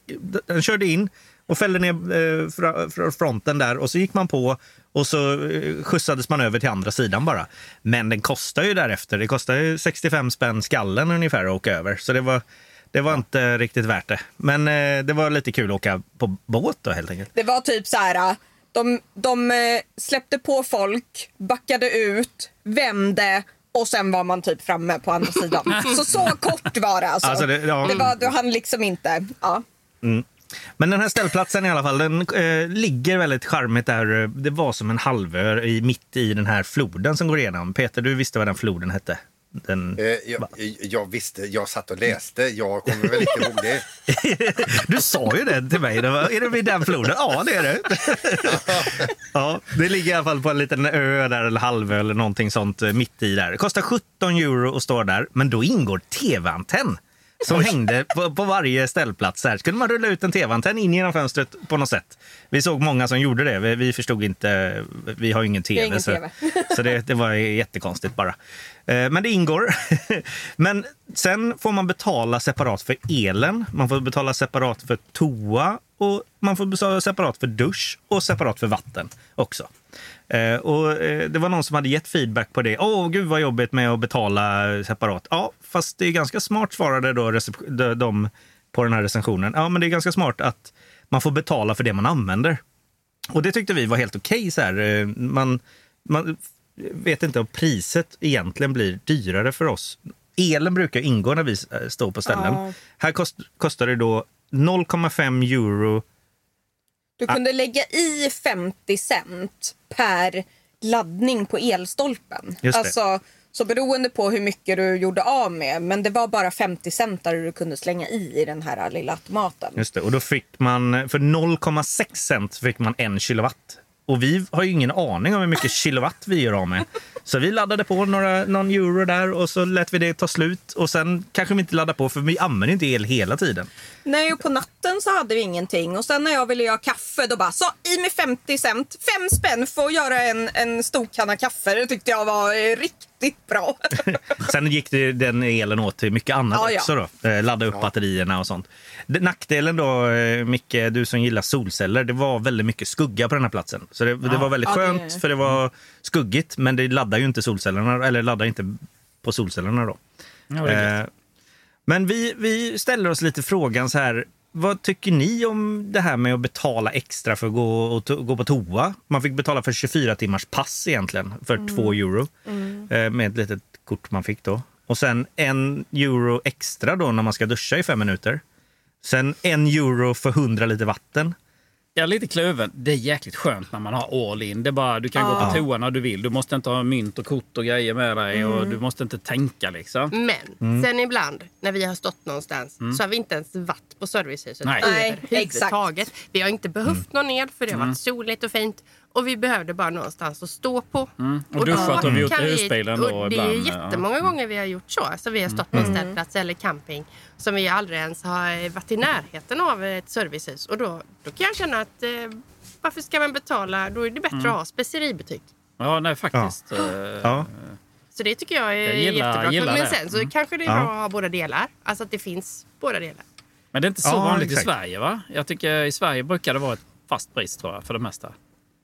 den körde in och fällde ner eh, fronten där och så gick man på och så eh, skjutsades man över till andra sidan bara. Men den kostar ju därefter. Det kostar ju 65 spänn skallen ungefär att åka över. Så det var, det var inte riktigt värt det. Men eh, det var lite kul att åka på båt då helt enkelt. Det var typ så här. De, de eh, släppte på folk, backade ut, vände och sen var man typ framme på andra sidan. Så så kort var det alltså. Alltså, det- ja. det var, du hann liksom inte. Ja. Men den här ställplatsen i alla fall, den eh, ligger väldigt charmigt där. Det var som en halvö i, mitt i den här floden som går igenom. Peter, du visste vad den floden hette? Den... Eh, jag, jag visste, jag satt och läste. Jag kommer väl inte ihåg det. Du sa ju det till mig. Det var, är det vid den floden? Ja, det är det. ja, det ligger i alla fall på en liten ö där, eller halvö eller någonting sånt eh, mitt i där. Det kostar 17 euro att stå där, men då ingår tv-antenn som hängde på, på varje ställplats. Här. Skulle man rulla ut en tv-antenn in genom fönstret på något sätt? Vi såg många som gjorde det. Vi, vi förstod inte. Vi har ingen tv. ingen så TV. så det, det var jättekonstigt bara. Eh, men det ingår. Men sen får man betala separat för elen. Man får betala separat för toa och man får betala separat för dusch och separat för vatten också. Eh, och eh, Det var någon som hade gett feedback på det. Åh, gud vad jobbigt med att betala separat. Ja, fast det är ganska smart svarade då de, på den här recensionen. Ja, men det är ganska smart att man får betala för det man använder. Och det tyckte vi var helt okej. så här. Man, man vet inte om priset egentligen blir dyrare för oss. Elen brukar ingå när vi eh, står på ställen. Ja. Här kost, kostar det då 0,5 euro. Du kunde lägga i 50 cent per laddning på elstolpen. Alltså, så beroende på hur mycket du gjorde av med. Men det var bara 50 cent där du kunde slänga i i den här lilla automaten. Just det. Och då fick man, för 0,6 cent fick man en kilowatt. Och vi har ju ingen aning om hur mycket kilowatt vi gör av med. Så vi laddade på några, någon euro där och så lät vi det ta slut. Och sen kanske vi inte laddar på för vi använder inte el hela tiden. Nej, och på natten så hade vi ingenting. Och sen när jag ville göra kaffe då bara så i med 50 cent. Fem spänn för att göra en, en stor kanna kaffe. Det tyckte jag var eh, riktigt bra. Sen gick det, den elen åt till mycket annat Ja, ja. också. Då. Eh, Ladda upp batterierna och sånt. Nackdelen då, eh, Micke, du som gillar solceller, det var väldigt mycket skugga på den här platsen. Så det, det var väldigt Ja, det- skönt för det var skuggigt, men det laddar ju inte solcellerna, eller laddar inte på solcellerna då. Ja, Eh, Men vi, vi ställer oss lite frågan så här. Vad tycker ni om det här med att betala extra för att gå, och to- gå på toa? Man fick betala för 24 timmars pass egentligen för 2 euro eh, med ett litet kort man fick då. Och sen en euro extra då när man ska duscha i fem minuter. Sen en euro för 100 liter vatten. Jag är lite kluven. Det är jäkligt skönt när man har all in. Det är bara, du kan gå på toa när du vill. Du måste inte ha mynt och kort och grejer med dig. Och du måste inte tänka liksom. Men sen ibland när vi har stått någonstans så har vi inte ens varit på servicehuset Nej. Nej, överhuvudtaget. Vi har inte behövt någon el för det har varit soligt och fint. Och vi behövde bara någonstans att stå på. Och duschat har vi gjort i husbilen då och Det är ibland, ja. jättemånga gånger vi har gjort så. Alltså vi har stått på en ställplats eller camping som vi aldrig ens har varit i närheten av ett servicehus. Och då, då kan jag känna att eh, varför ska man betala? Då är det bättre att ha speceributik. Ja, nej faktiskt. Eh, Ja. Så det tycker jag är Jag gillar- jättebra. gillar Men det. sen så kanske det är bra att ha båda delar. Alltså att det finns båda delar. Men det är inte så Ja, vanligt exakt. i Sverige va? Jag tycker i Sverige brukar det vara ett fast pris tror jag för det mesta.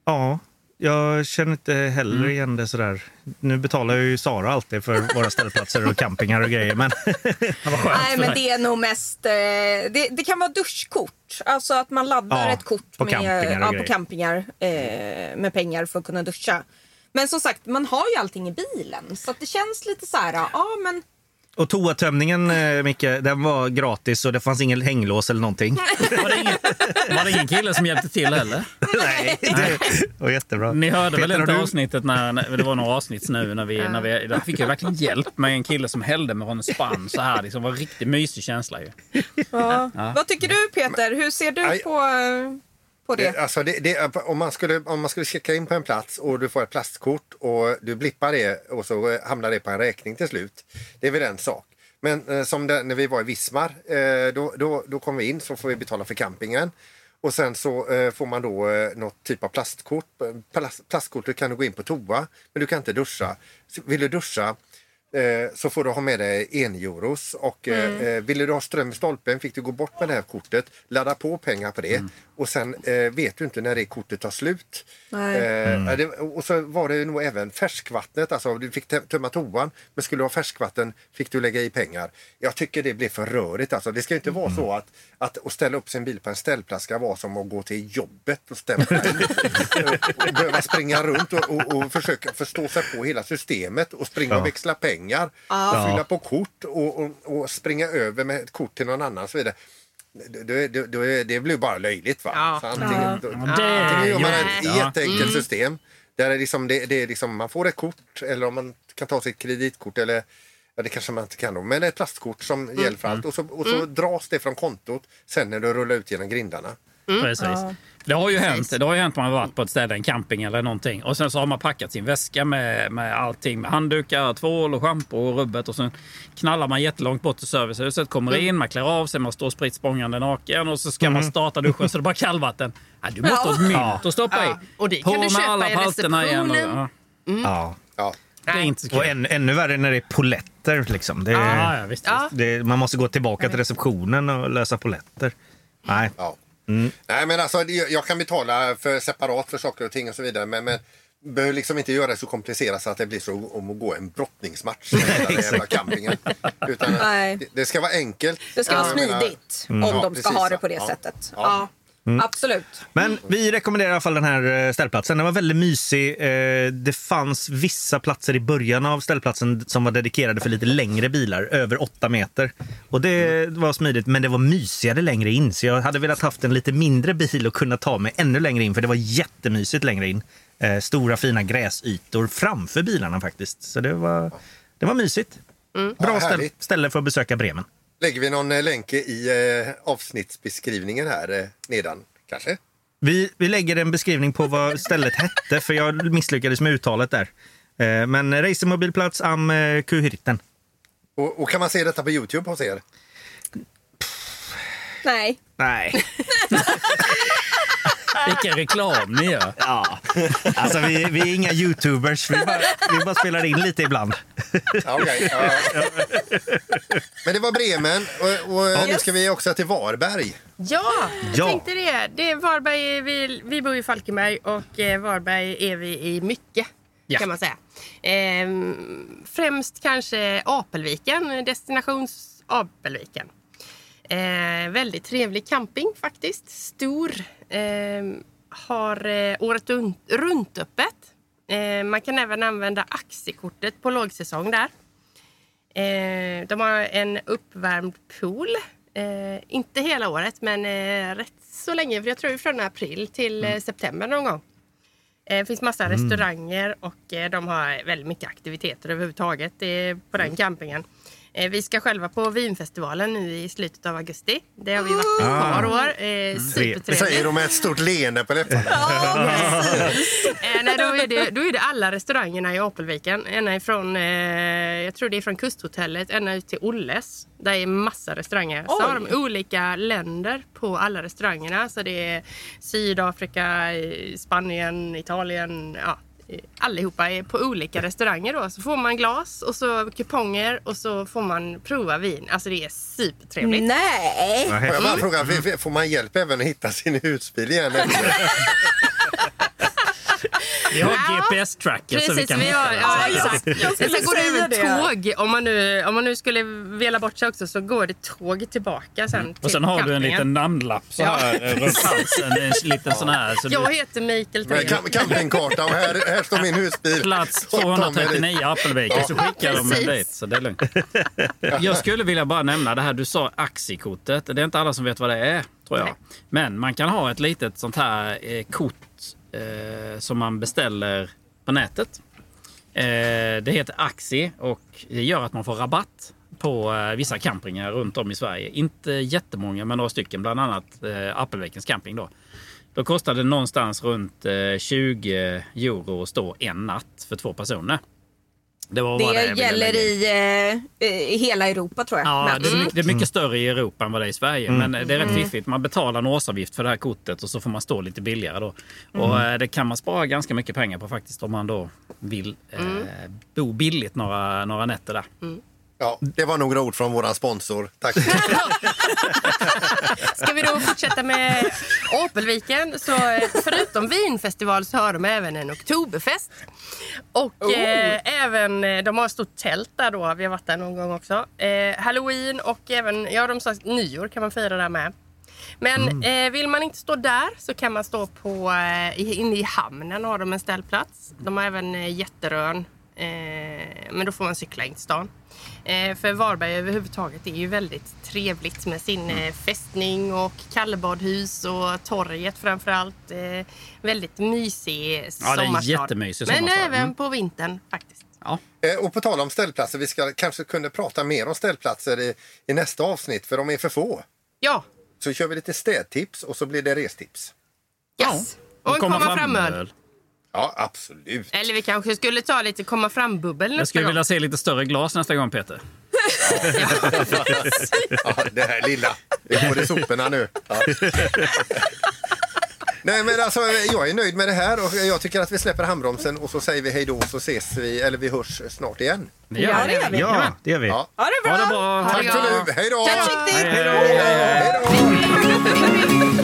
Ja, jag känner inte heller igen det sådär. Nu betalar ju Sara alltid för våra ställplatser och campingar och grejer. Men Nej, men det är nog mest... Eh, det, det kan vara duschkort. Alltså att man laddar Ja, ett kort på med, campingar ja, på campingar eh, med pengar för att kunna duscha. Men som sagt, man har ju allting i bilen. Så att det känns lite så här, ja men... Och toatömningen, eh, Micke, den var gratis och det fanns ingen hänglås eller någonting. Var det, ingen, var det ingen kille som hjälpte till heller? Nej, det var jättebra. Ni hörde väl Peter, inte har du- avsnittet när, när det var några avsnitt nu när vi, när vi där fick jag verkligen hjälp med en kille som hällde med en spann så här. liksom. Det var en riktigt mysig känsla ju. Ja. Vad tycker du Peter? Hur ser du på, eh, på det? Det, alltså det, det, om, man skulle, om man skulle checka in på en plats och du får ett plastkort och du blippar det och så hamnar det på en räkning till slut. Det är väl en sak. Men eh, som det, när vi var i Vismar, eh, då, då, då kom vi in så får vi betala för campingen. Och sen så eh, får man då eh, något typ av plastkort. Plast, plastkortet kan du gå in på toa, men du kan inte duscha. Så vill du duscha så får du ha med dig en euros och eh, eh, ville du ha ström i stolpen fick du gå bort med det här kortet, ladda på pengar på det och sen eh, vet du inte när det kortet tar slut. Nej. Eh, det, och så var det nog även färskvattnet, alltså du fick tömma toan men skulle du ha färskvatten fick du lägga i pengar. Jag tycker det blev för rörigt alltså. Det ska inte vara så att, att, att ställa upp sin bil på en ställplats ska vara som att gå till jobbet och stämpla in. och behöva springa runt och, och, och försöka förstå sig på hela systemet och springa och växla pengar och fylla på kort och, och, och springa över med ett kort till någon annan och så vidare. Det, det, det, det blir bara löjligt va? Ja. Så antingen, då, det antingen gör man är ett jätteenkelt system där det är liksom, det, det är liksom, man får ett kort eller om man kan ta sitt kreditkort eller Ja, det kanske man inte kan då. Men ett plastkort som gäller för allt. Och så, och så Mm. dras det från kontot sen när du rullar ut genom grindarna. Precis. Det har ju hänt. Det har ju hänt man har varit på ett ställe, en camping eller någonting. Och sen så har man packat sin väska med, med allting. Med handdukar, tvål och schampo och rubbet. Och sen knallar man jättelångt bort till servicehuset. Kommer in, man klär av sig, man står spritt språngande naken. Och så ska man starta duschen så det är bara kallvatten. Ja, du måste ha ett mynt att stoppa i. Ja, och det På kan du med köpa alla i igen. Och, receptionen. ja, Ja. Ja. det är inte så kul. Och än, ännu värre när det är poletter. Liksom. Det, Ja, ja, visst, Ja. det, man måste gå tillbaka till receptionen och lösa poletter. Nej. Ja. Nej, men alltså, jag kan betala för separat för saker och ting och så vidare. Men, men behöver liksom inte göra det så komplicerat så att det blir så om att gå en brottningsmatch i hela campingen. Utan Nej. det, det ska vara enkelt. Det ska vara Jag menar- smidigt om Ja, de ska precis, ha det på det Ja. sättet. Ja. Ja. Absolut. Men vi rekommenderar i alla fall den här eh, ställplatsen. Den var väldigt mysig. Eh, Det fanns vissa platser i början av ställplatsen som var dedikerade för lite längre bilar, över åtta meter. Och det var smidigt, men det var mysigare längre in. Så jag hade velat haft en lite mindre bil och kunna ta mig ännu längre in, för det var jättemysigt längre in. Eh, Stora fina gräsytor framför bilarna faktiskt. Så det var, det var mysigt. Bra Ja, ställe för att besöka Bremen. Lägger vi någon eh, länk i eh, avsnittsbeskrivningen här eh, nedan kanske? Vi, vi lägger en beskrivning på vad stället hette, för jag misslyckades med uttalet där. Eh, Men racermobilplats am eh, Kuhirten. Och, och kan man se detta på Youtube hos er? Nej. Nej. Vilken reklam ni gör. Ja. Alltså, vi, vi är inga youtubers. Vi bara, vi bara spelar in lite ibland. Okej. ja, ja. Men det var Bremen och, och nu ska vi också till Varberg. Ja, jag Ja. tänkte det. det är Varberg, vi, vi bor i Falkenberg och eh, Varberg är vi i mycket. Ja. kan man säga. Ehm, främst kanske Apelviken, destinations Apelviken. Eh, väldigt trevlig camping faktiskt. Stor. Ehm, har eh, året runt, öppet. Eh, man kan även använda aktiekortet på lågsäsong där. Eh, de har en uppvärmd pool. Eh, inte hela året, men eh, rätt så länge. För jag tror från april till eh, september någon gång. Eh, Det finns massa restauranger och eh, de har väldigt mycket aktiviteter överhuvudtaget eh, på den campingen. Eh, Vi ska själva på vinfestivalen nu i slutet av augusti. Det har vi varit ett par år. Eh, Det Supertrevligt. säger de med ett stort leende på läpparna. Eh, nej, då, är det, då är det alla restaurangerna i Apelviken. Ända ifrån, eh, jag tror det är från Kusthotellet, ända ut till Olles. Där är massa restauranger. Så Oj. har de olika länder på alla restaurangerna. Så det är Sydafrika, eh, Spanien, Italien. Ja, allihopa är på olika restauranger då. Så får man glas och så kuponger och så får man prova vin. Alltså det är supertrevligt. Nej. Får jag bara fråga, f- f- får man hjälp även att hitta sin husbil igen? Vi har Ja, GPS-tracker så vi kan vi har, ja, exakt. jag Sen går det tåg. Om man, nu, om man nu skulle vela bort sig också så går det tåg tillbaka sen till Mm. Och sen har du en liten namnlapp så här eh, runt halsen. En liten sån här. Så Jag du, heter Mikael cam- campingkarta och här, här står min husbil. plats Och ta mig dit. 239 Apelviken så skickar de en dit. Så det är lugnt. Jag skulle vilja bara nämna det här du sa aktiekortet. Det är inte alla som vet vad det är tror jag. Men man kan ha ett litet sånt här eh, kort eh, som man beställer på nätet. Eh, det heter Axi och det gör att man får rabatt på eh, vissa campingar runt om i Sverige. Inte jättemånga, men några stycken. Bland annat eh, Appelvikens camping. Då. då kostar det någonstans runt eh, 20 euro att stå en natt för två personer. Det, Det gäller i, eh, i hela Europa tror jag. Ja, det är, mycket, det är mycket större i Europa än vad det är i Sverige. Men det är rätt fiffigt. Man betalar en årsavgift för det här kortet och så får man stå lite billigare då. Och eh, det kan man spara ganska mycket pengar på faktiskt om man då vill eh, bo billigt några, några nätter där. Ja, det var några ord från våran sponsor. Tack. Ska vi då fortsätta med Apelviken? Så eh, förutom vinfestival så har de även en oktoberfest. Och eh, även, eh, de har ett stort tält där då. Vi har varit där någon gång också. Eh, Halloween och även, ja de sa nyår kan man fira där med. Men eh, vill man inte stå där så kan man stå på, eh, i- inne i hamnen har de en ställplats. De har även eh, Jätterön. Eh, men då får man cykla in till stan. Eh, för Varberg överhuvudtaget är ju väldigt trevligt med sin eh, fästning och kallbadhus och torget framförallt. Eh, väldigt mysig Ja, det är sommarstad. jättemysig Men sommarstad. även Mm. på vintern faktiskt. Ja. Och på tal om ställplatser, vi ska kanske kunna prata mer om ställplatser i, i nästa avsnitt för de är för få. Ja, Så kör vi lite städtips och så blir det restips. yes. Och en komma fram-öl. Ja, absolut. Eller vi kanske skulle ta lite komma fram-bubbel Jag skulle gång. vilja se lite större glas nästa gång Peter. Ja, det här lilla. Det är både soporna nu. Ja. Nej, men alltså, jag är nöjd med det här och jag tycker att vi släpper handbromsen och så säger vi hej då och så ses vi, eller vi hörs snart igen. Ja, det gör vi. Ja, det gör vi. Ja. Ha det bra! Ha det bra! Tack för nu, hej då! Hej då!